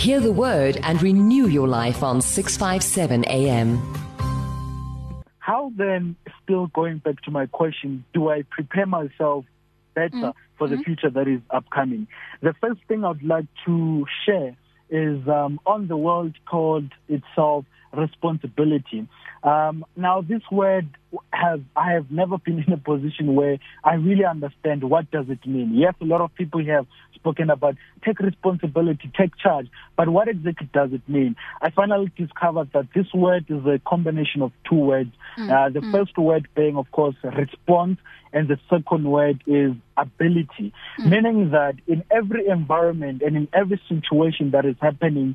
Hear the word and renew your life on 657 AM. How then, still going back to my question, do I prepare myself better mm. for the mm-hmm. future that is upcoming? The first thing I'd like to share is um, on the world called itself responsibility. Um, now, this word have I have never been in a position where I really understand what does it mean. Yes, a lot of people have spoken about take responsibility, take charge, but what exactly does it mean? I finally discovered that this word is a combination of two words. Mm. Uh, the mm. first word being, of course, response, and the second word is ability, mm. meaning that in every environment and in every situation that is happening,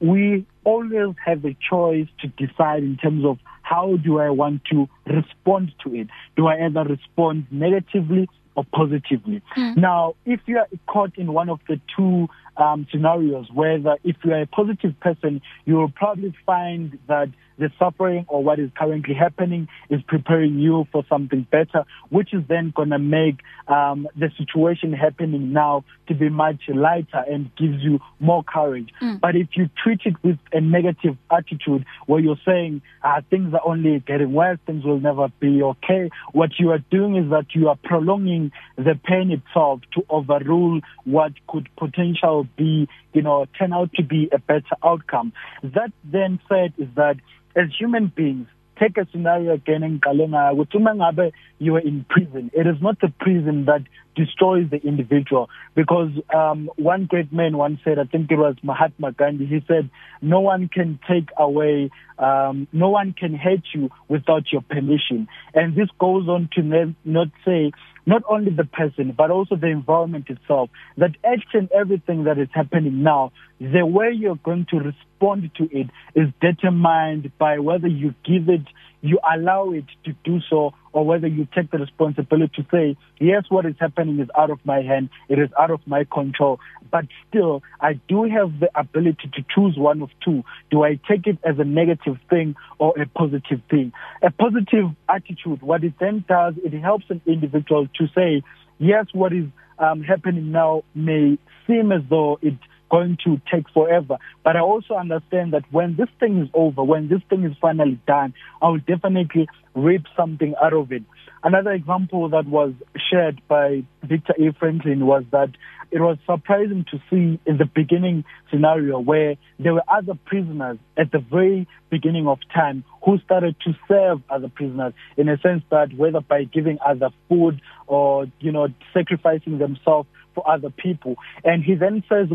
we always have a choice to decide in terms of how do I want to respond to it? Do I either respond negatively or positively? Mm. Now, if you are caught in one of the two um, scenarios, whether if you are a positive person, you will probably find that the suffering or what is currently happening is preparing you for something better, which is then going to make um, the situation happening now to be much lighter and gives you more courage. Mm. But if you treat it with a negative attitude where you're saying uh, things are only getting worse, things will never be okay, what you are doing is that you are prolonging the pain itself to overrule what could potentially be, you know, turn out to be a better outcome. That then said is that as human beings take a scenario again engiqale ngayo ukuthi uma ngabe you are in prison. It is not the prison that destroys the individual. Because um one great man once said i think it was mahatma gandhi he said no one can take away um no one can hurt you without your permission. And this goes on to not say not only the person, but also the environment itself, that each and everything that is happening now, the way you're going to respond to it is determined by whether you give it, you allow it to do so, or whether you take the responsibility to say, yes, what is happening is out of my hand, it is out of my control, but still, I do have the ability to choose one of two. Do I take it as a negative thing or a positive thing? A positive attitude, what it then does, it helps an individual to say, yes, what is um, happening now may seem as though it going to take forever. But I also understand that when this thing is over, when this thing is finally done, I will definitely reap something out of it. Another example that was shared by Victor A. Franklin was that it was surprising to see in the beginning scenario where there were other prisoners at the very beginning of time who started to serve other prisoners in a sense that whether by giving other food or you know sacrificing themselves for other people and he then says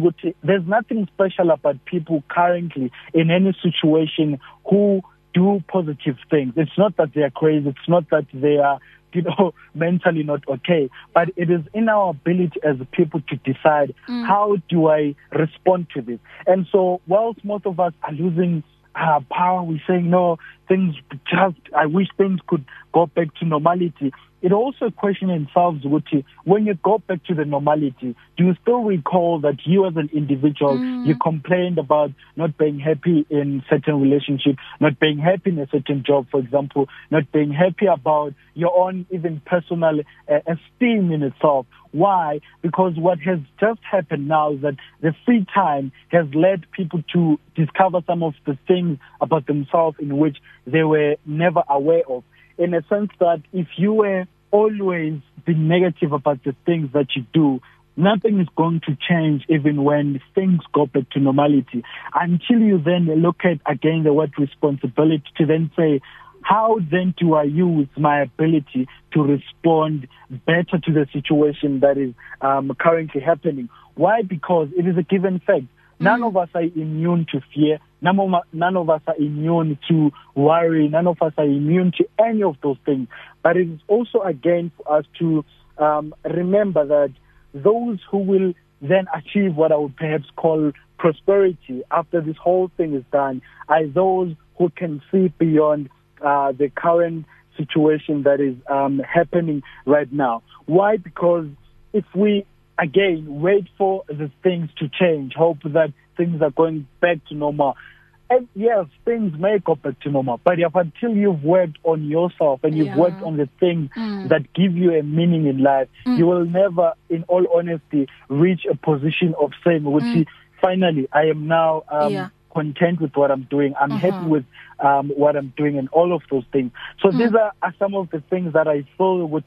there's nothing special about people currently in any situation who do positive things. It's not that they are crazy. It's not that they are you know mentally not okay. But it is in our ability as people to decide mm. how do i respond to this. And so whilst most of us are losing uh, power we saying no things just i wish things could go back to normality. It also question itself ukuthi when you go back to the normality do you still recall that you as an individual mm. you complained about not being happy in certain relationship not being happy in a certain job for example not being happy about your own even personal uh, esteem in itself? Why? Because what has just happened now is that the free time has led people to discover some of the things about themselves in which they were never aware of. In a sense that if you were always be negative about the things that you do, nothing is going to change even when things go back to normality until you then look at again the word responsibility to then say, how then do I use my ability to respond better to the situation that is um, currently happening? Why? Because it is a given fact None of us are immune to fear. None of, none of us are immune to worry. None of us are immune to any of those things. But it is also, again, for us to um, remember that those who will then achieve what I would perhaps call prosperity after this whole thing is done are those who can see beyond uh, the current situation that is um, happening right now. Why? Because if we again, wait for the things to change, hope that things are going back to normal. And yes, things may go back to normal, but if until you've worked on yourself and you've yeah. worked on the things mm. that give you a meaning in life, mm. you will never, in all honesty, reach a position of saying, which mm. finally I am now um yeah. content with what I'm doing. I'm uh-huh. happy with um what I'm doing and all of those things. So mm. these are, are some of the things that I feel would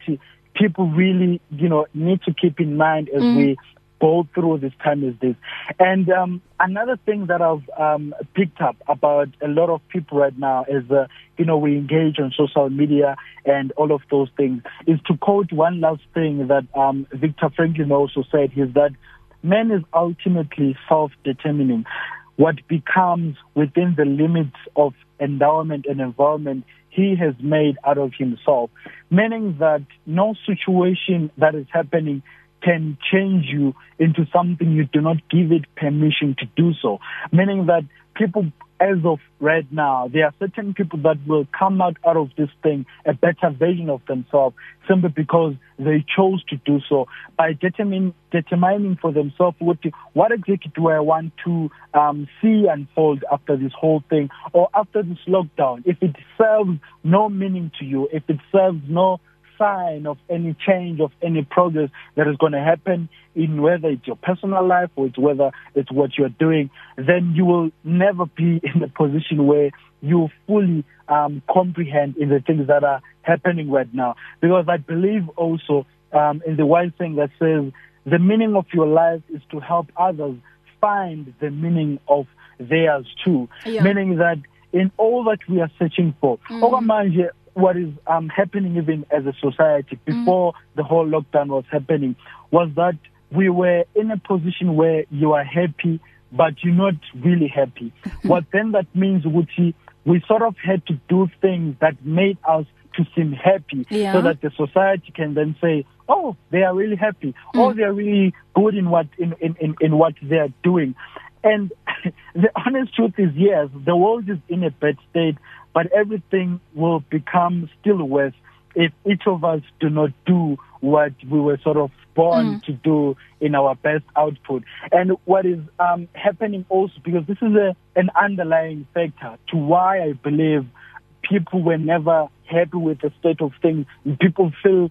people really, you know, need to keep in mind as mm. we go through this time as this. And um, another thing that I've um, picked up about a lot of people right now is, uh, you know, we engage on social media and all of those things, is to quote one last thing that um, Victor Franklin also said, is that man is ultimately self-determining. What becomes within the limits of endowment and environment he has made out of himself, meaning that no situation that is happening can change you into something you do not give it permission to do so. Meaning that people as of right now, there are certain people that will come out, out of this thing a better version of themselves simply because they chose to do so by determining, determining for themselves what, what exactly do I want to um, see unfold after this whole thing or after this lockdown. If it serves no meaning to you, if it serves no sign of any change of any progress that is going to happen in whether it's your personal life or it's whether it's what you're doing, then you will never be in a position where you fully um, comprehend in the things that are happening right now. Because I believe also um, in the one thing that says the meaning of your life is to help others find the meaning of theirs too. Yeah. Meaning that in all that we are searching for, mm. What is um, happening even as a society before mm. the whole lockdown was happening was that we were in a position where you are happy but you're not really happy what then that means Wuti we sort of had to do things that made us to seem happy yeah. so that the society can then say oh they are really happy mm. or they are really good in what in in in, in what they are doing and the honest truth is yes the world is in a bad state but everything will become still worse if each of us do not do what we were sort of born mm. to do in our best output. And what is um, happening also, because this is a, an underlying factor to why I believe people were never happy with the state of things. People feel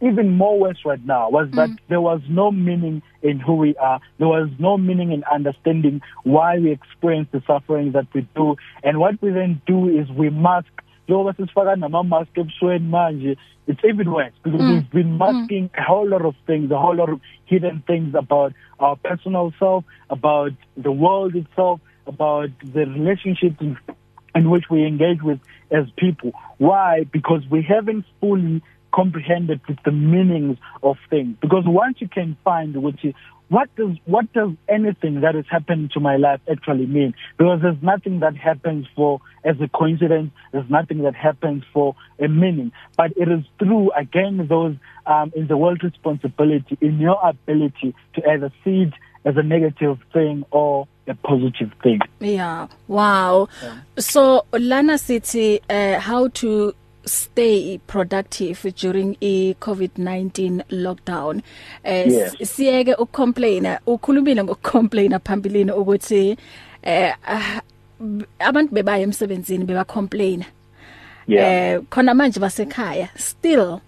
even more worse right now was that mm. there was no meaning in who we are. There was no meaning in understanding why we experience the suffering that we do. And what we then do is we mask njengoba sisifaka nama-mask ebusweni manje it's even worse because mm. we've been masking mm. a whole lot of things a whole lot of hidden things about our personal self about the world itself about the relationships in, in which we engage with as people why because we haven't fully comprehended with the meanings of things. Because once you can find which is what does what does anything that has happened to my life actually mean? Because there's nothing that happens for as a coincidence there's nothing that happens for a meaning. But it is through again those um in the world responsibility in your ability to either see it as a negative thing or a positive thing. Yeah. Wow. Yeah. so lana city uh, how to stay productive during i COVID-19 lockdown. Eh siyeke ukucomplaina ukhulumile ngokucomplaina phambilini ukuthi eh ah, abantu bebaye emsebenzini beba complain eh khona manje basekhaya still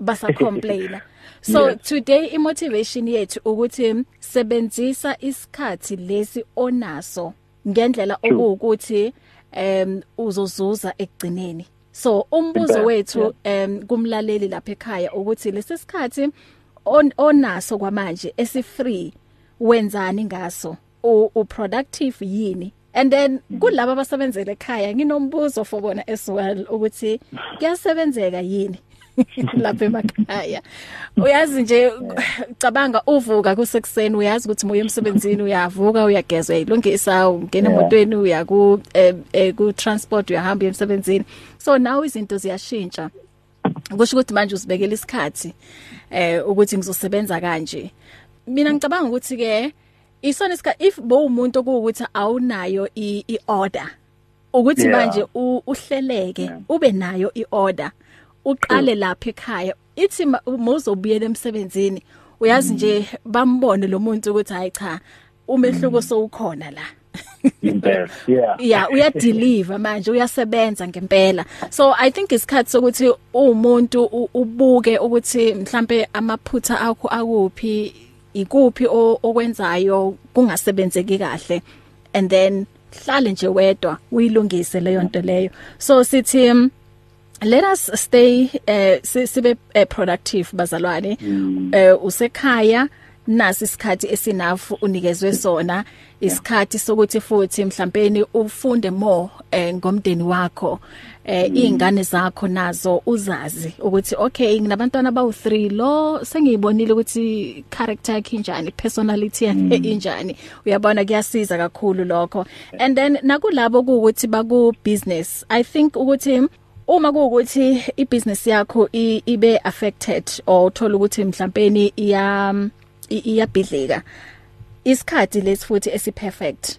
basa complain so yes. today i motivation yethu ukuthi sebenzisa isikhathi lesi onaso ngendlela okuwukuthi em uzozuza ekugcineni. So umbuzo wethu em kumlaleli lapha ekhaya ukuthi lesisikhathi onaso kwamanje esi free wenzani ngaso? U productive yini? And then kulabo abasebenzele ekhaya nginombuzo for bona as well ukuthi kuyasebenzeka yini? lapha emakhaya. Uyazi nje cabanga uvuka kusekuseni uyazi ukuthi moya emsebenzini uyavuka uyageza uyilungisa ungena emotweni uya ku eh, eh, ku transport uyahamba emsebenzini. So now izinto ziyashintsha. Kusho ukuthi manje usibekela isikhathi eh ukuthi ngizosebenza kanje. Mina ngicabanga ukuthi ke isona isikhathi if bo umuntu okuwukuthi awunayo i-order ukuthi manje uhleleke ube nayo i-order uqale lapha ekhaya ithi mawuzobuyela emsebenzini uyazi nje bambone lo muntu ukuthi hayi cha umehluko sowukhona la. Impela yeah. Yeah uya deliver manje uyasebenza ngempela. So i think isikhathi sokuthi umuntu ubuke ukuthi mhlambe amaphutha akho akuphi ikuphi okwenzayo kungasebenzeki kahle and then hlale nje wedwa uyilungise leyo nto leyo. So sithi let us stay uh, sibe uh, productive bazalwane mm. uh, usekhaya nasi isikhathi esinafu unikezwe sona isikhathi sokuthi futhi mhlawumbe ufunde more eh, ngomndeni wakho eh mm. izingane zakho nazo uzazi ukuthi okay nginabantwana bawu 3 lo sengiyibonile ukuthi character yakhe injani personality yakhe mm. injani uyabona kuyasiza kakhulu lokho and then nakulabo ukuthi baku business i think ukuthi uma kuukuthi ibusiness yakho ibe affected or uthola ukuthi mhlawumbe iya iyabhidlika isikhathi lesifuthi esiperfect.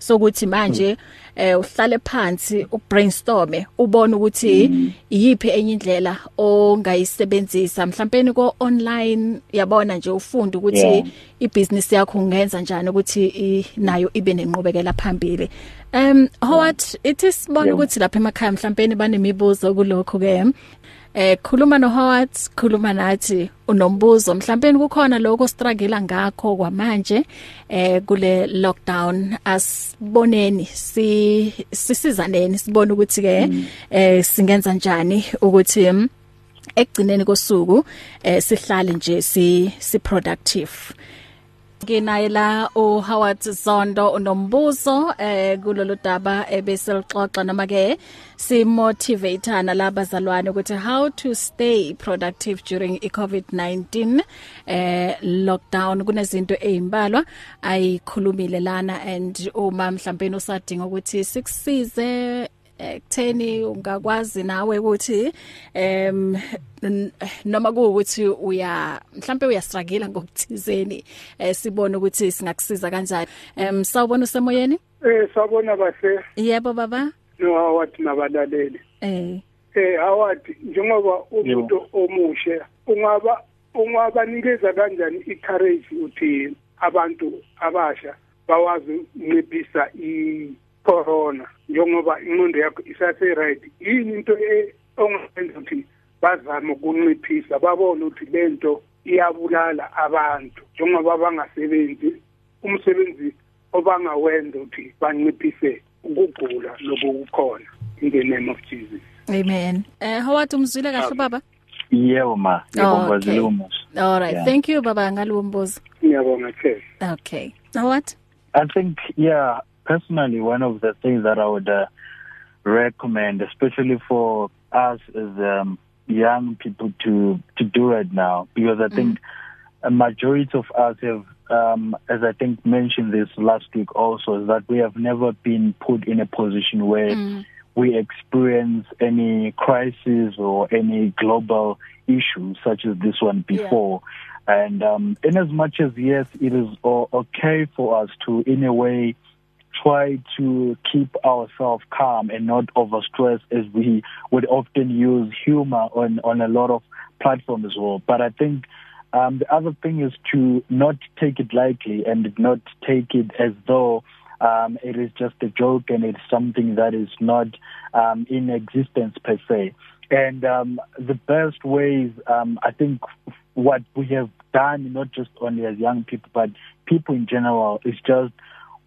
Sokuthi manje eh uhlale phansi ubrainstorme ubone ukuthi iyipi enye indlela ongayisebenzisa. Mhlawumbe ko online yabona nje ufunda ukuthi ibusiness yakho ungenza njani ukuthi nayo ibe nenqubekela phambili. Um Howard it is bona ukuthi lapha emakhaya mhlawumbe banemibuzo kulokho ke Eh khuluma no Howard, khuluma nathi unombuzo. Mhlawumbe kukhona lokho struggle ngakho kwamanje eh kule lockdown asiboneni si sisizaneni sibone ukuthi ke mm. eh singenza njani ukuthi mm, ekugcineni kosuku eh sihlale nje si si productive. Nginaye la u Howard Zondo unombuzo eh kulolu daba ebesilixoxa noma ke si motivateana labazalwane ukuthi how to stay productive during iCovid-19 eh lockdown. Kunezinto ezimbalwa ayikhulumile lana and uma mhlawumbe usadinga ukuthi sikusize ekutheni ungakwazi nawe ukuthi em noma kuukuthi uya mhlambe uyastruggle ngokuthizeni eh sibone ukuthi singakusiza kanjani. Em sawubona usemoyeni? Eh sawubona bahle yebo baba. No awathi nabalaleli. Eh. Eh awathi njengoba umuntu omusha ungaba ungabanikeza kanjani icourage uthi abantu abasha bawazi unciphisa i corona njengoba inqondo yakho isase right yini into ongenza ukuthi bazame ukunciphisa babone ukuthi lento iyabulala abantu njengoba bangasebenzi umsebenzi obangawenza ukuthi banciphise ukugula lokukhona in the name of Jesus. Amen. Eh Howard umzwile kahle baba? Yebo ma. Ngiyabonga umusa all right. Yeah. thank you baba ngalombuzo ngiyabonga ke okay. Howard? I think yeah personally one of the things that I would uh, recommend especially for us as um young people to to do it now because I think mm. a majority of us have um as I think mentioned this last week also is that we have never been put in a position where mm. we experience any crisis or any global issue such as this one before yeah. and um in as much as yes it is okay for us to in a way try to keep ourselves calm and not overstress as we would often use humor on on a lot of platforms as well. But i think um the other thing is to not take it lightly and not take it as though um it is just a joke and it's something that is not um in existence per se. And um the best ways um i think what we have done not just only as young people but people in general is just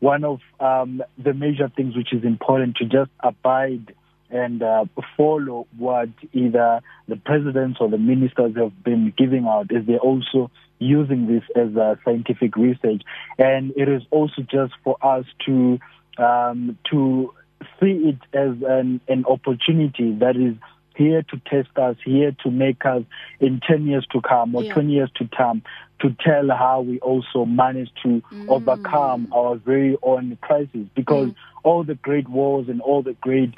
one of um, the major things which is important to just abide and uh, follow what either the presidents or the ministers have been giving out is they're also using this as a scientific research and it is also just for us to um to see it as an an opportunity that is here to test us here to make us in 10 years to come or yeah. 20 years to come to tell how we also managed to mm. overcome our very own crisis because mm. all the great wars and all the great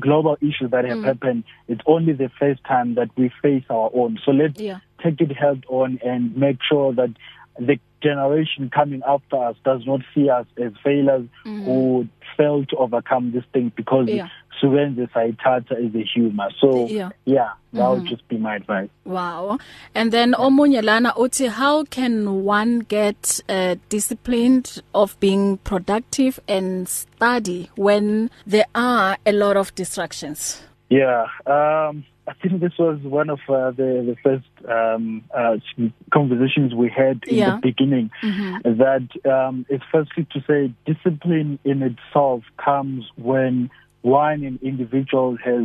global issues that have mm. happened it's only the first time that we face our own so let's yeah. take it head on and make sure that the generation coming after us does not see us as failures mm. who failed to overcome this thing because yeah. Suwenze sayithatha as a humor so yeah, yeah that mm. would just be my advice wow and then omunye lana uthi how can one get uh, disciplined of being productive and study when there are a lot of distractions yeah um I think this was one of uh, the the first um, uh, conversations we had in yeah. the beginning. Mm-hmm. That um, it's firstly to say discipline in itself comes when one an individual has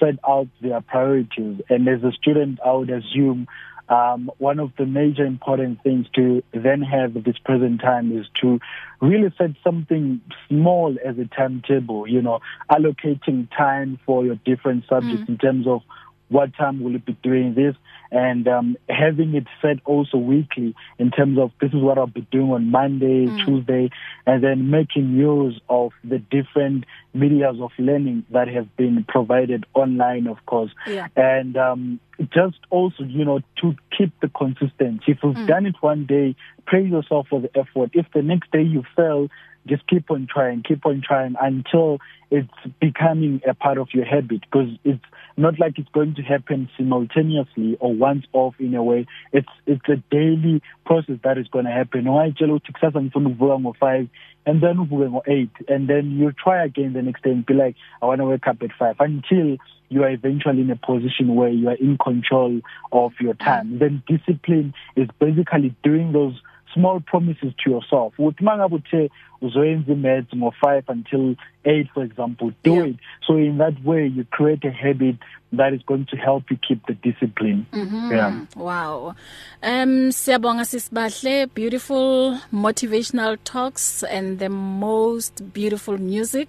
set out their priorities, and as a student, I would assume um, one of the major important things to then have at this present time is to really set something small as a timetable, you know, allocating time for your different subjects mm. in terms of what time will you be doing this and um having it set also weekly in terms of this is what I'll be doing on Monday, mm. Tuesday and then making use of the different medias of learning that have been provided online of course yeah. and um just also you know to keep the consistency if you've mm. done it one day praise yourself for the effort if the next day you fail just keep on trying keep on trying until it's becoming a part of your habit because it's not like it's going to happen simultaneously or once off in a way. It's it's a daily process that is going to happen wayitshela ukuthi kusasa ngifuna ukuvuka ngo5 and then uvuke ngo8 and then you try again the next day and be like i want to wake up at 5 until you are eventually in a position where you are in control of your time. Then discipline is basically doing those small promises to yourself. Uthi mangabe uthe uzoyenza imaths ngo5 until 8 for example do yeah. it. So in that way you create a habit that is going to help you keep the discipline. Mm -hmm. yeah. Wow. Um siyabonga sisibahle. Beautiful motivational talks and the most beautiful music.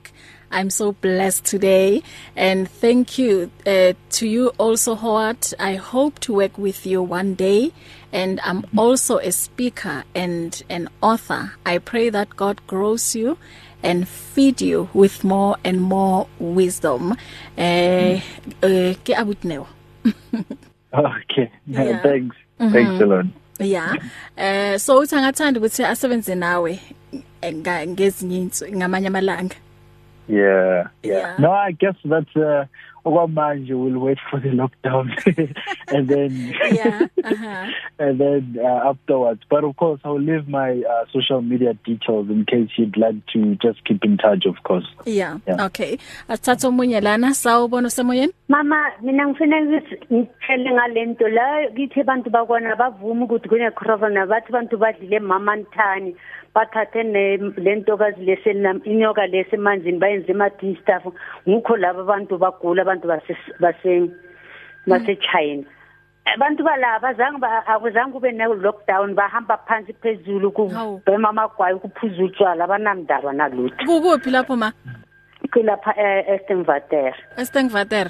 I'm so blessed today. And thank you uh, to you also Howard. I hope to work with you one day. And I'm also a speaker and an author. I pray that God grows you and feed you with more and more wisdom. Eh uh, ke abutnewa okay. Yeah. thanks. Mm -hmm. thanks a lot. Yeah. Eh uh, so uthangathanda ukuthi asebenze nawe ngezinye ngamanye amalanga. Yeah yeah. No i guess that's uh okwamanje we'll wait for the lockdown. And then yeah uh-huh. and then uh, afterwards. But of course I'll leave my uh, social media details in case you'd like to just keep in touch of course. Yeah, yeah. okay. Asithatha omunye lana sawubona semoyeni mama mina ngifuna ngitshele ngalento la kithi abantu bakwana bavuma ukuthi kune corona bathi abantu badlile mama nthani bathathe lentokazi leselam inyoka lesemanzini bayenze ama-tea stuff. Ngikho laba abantu bagula abantu base base China abantu balapha azange akuzange kube ne lockdown bahamba phansi phezulu kubhema amagwayi kuphuza utshwala abanamndaba nalutho. Kukuphi lapho ma? Kulapha eStengvater eStengvater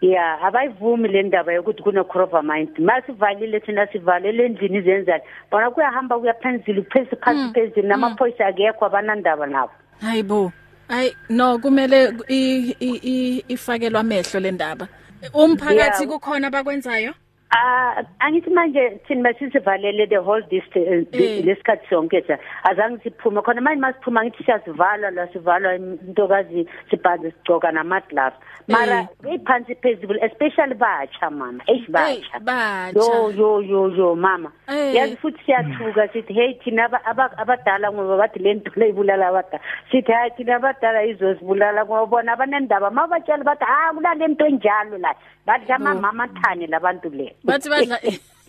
Yeah, abayivumi le ndaba yokuthi kune crop mind. Masivalile thina sivalele endlini izenzani. Bona kuyahamba kuyaphezulu phezulu phansi mm, phezulu namaphoyisa akekho abanandaba nabo. Hayibo. Ay no kumele ifakelwa amehlo le ndaba. Umphakathi kukhona bakwenzayo? Ah angithi manje thina masisivalele the whole distance eh. lesikhathi sonke cha azange siphume. Khona manje masiphuma ngithi siyazivala la sivalwa intokazi sibhanze sigcoka nama gloves mara iphansi phezulu especially batsha mama eish batsha. yo yo yo yo mama. Yazi futhi siyathuka sithi hey thina abadala ngoba bathi lento leyibulala abadala. Sithi hayi thina abadala izosibulala ngoba bona abanendaba mabatshela bathi ah kulale into enjalo la. Bathi kama mama thani labantu le. Bathi badla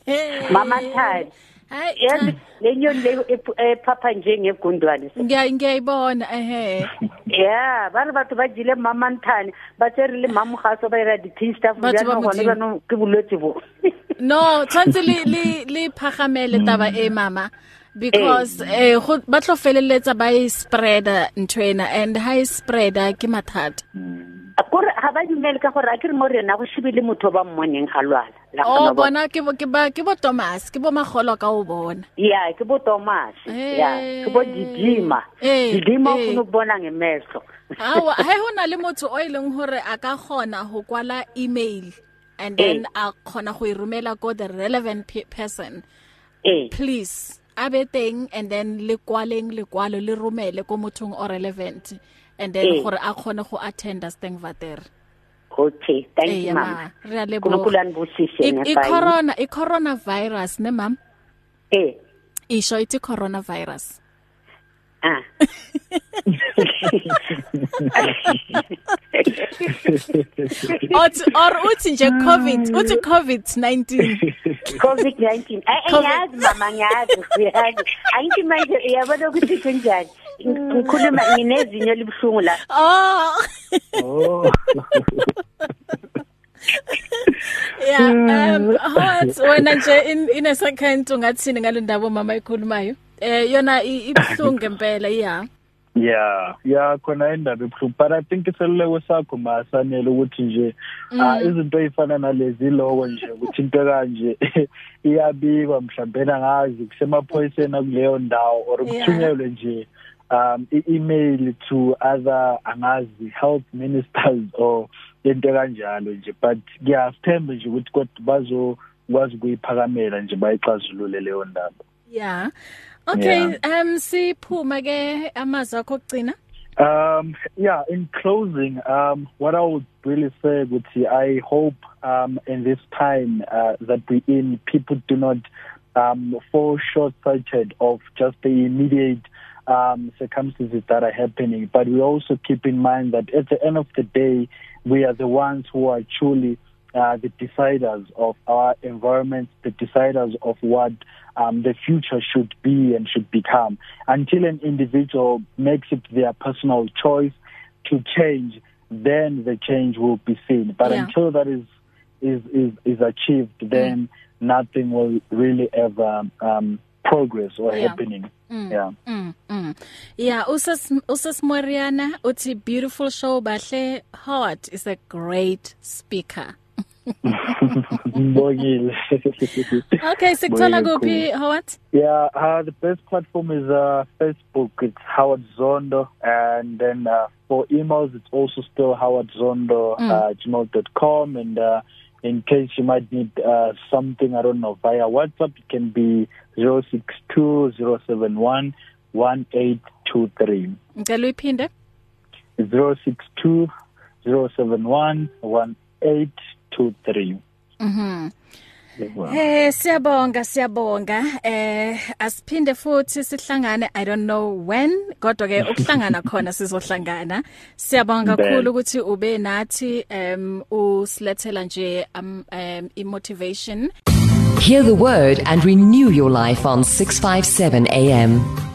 mama thani hayi yazi lenyoni le ephapha njengegundwane ngiyayibona ehe. Yeah bana batho ba jile mama nthane ba tserile mamu gaso ba ira di teen stuff ba no gone ba no ke bolwetse bo. No tshwantse le le le phagamele taba e mama. Because eh. go ba tlo feleletsa ba e spreader ntwena and high spreader ke mathata. Akore ha ba dumele ka gore a ke re mo rena go shibile motho ba mmoneng a lwala. Oh bona ke bo ke ba ke bo Thomas ke bo magolo ka o bona. Yeah ke bo Thomas. Yeah ke bo Didima. Didima o no bona ngemehlo. Awa he hona le motho o ileng hore a ka gona go kwala email and then a khona go irumela go the relevant person. Eh please abe teng and then le kwaleng le kwalo le romele ko mothong o relevant and then gore a khone go attend Stengvater okay thank you mama. re a le bo i corona i coronavirus ne mam eh isho ithi coronavirus. Ah Ot or uthi nje covid uthi covid-19 covid-19 ayazi mama ngiyazi uyazi angithi manje uyabona ukuthi kunjani ngikhuluma nginezinyo libuhlungu la. Oh. Oh. Yeah um hot. Wena nje in in a second ungathini ngalendaba mama ikhulumayo eh yona ibhlungu ngempela yeah Yeah, yeah khona indaba ebuhlungu. But I think iseluleko sakho masanele ukuthi nje ah izinto ezifana nalezi lowo nje ukuthi into kanje iyabikwa mhlawumbe ngazi kusemaphoyiseni kuleyo ndawo or kuthunyelwe nje. Um i-email to other angazi health ministers or into kanjalo nje but ngiyasithemba nje ukuthi kodwa bazokwazi ukuyiphakamela nje bayixazulule leyo ndaba. Yeah okay yeah. um siphuma ke amazwi akho okugcina Um yeah in closing um what I would really say ukuthi I hope um in this time uh, that we in people do not um fall short sighted of just the immediate um circumstances that are happening but we also keep in mind that at the end of the day we are the ones who are truly uh, the deciders of our environment, the deciders of what um, the future should be and should become. Until an individual makes it their personal choice to change, then the change will be seen. But yeah. until that is is is, is achieved, then mm. nothing will really ever um, progress or yeah. happening. Mm, yeah. Mm, mm. Yeah, usas usas Moriana uthi beautiful show bahle heart is a great speaker. Ngibongile. okay, sikuthola kuphi Howard? Yeah, uh, the best platform is uh, Facebook. It's Howard Zondo and then uh, for emails it's also still howardzondo mm. uh, and uh, in case you might need uh, something I don't know via WhatsApp it can be 062071 1823. Ngicela uyiphinde. 062 071 1823. Mhm. Eh siyabonga siyabonga. Eh asiphinde futhi sihlangane I don't know when kodwa ke ukuhlangana khona sizohlangana. Siyabonga kakhulu ukuthi ube nathi um usilethela nje um, um i-motivation. Hear the word and renew your life on 657 AM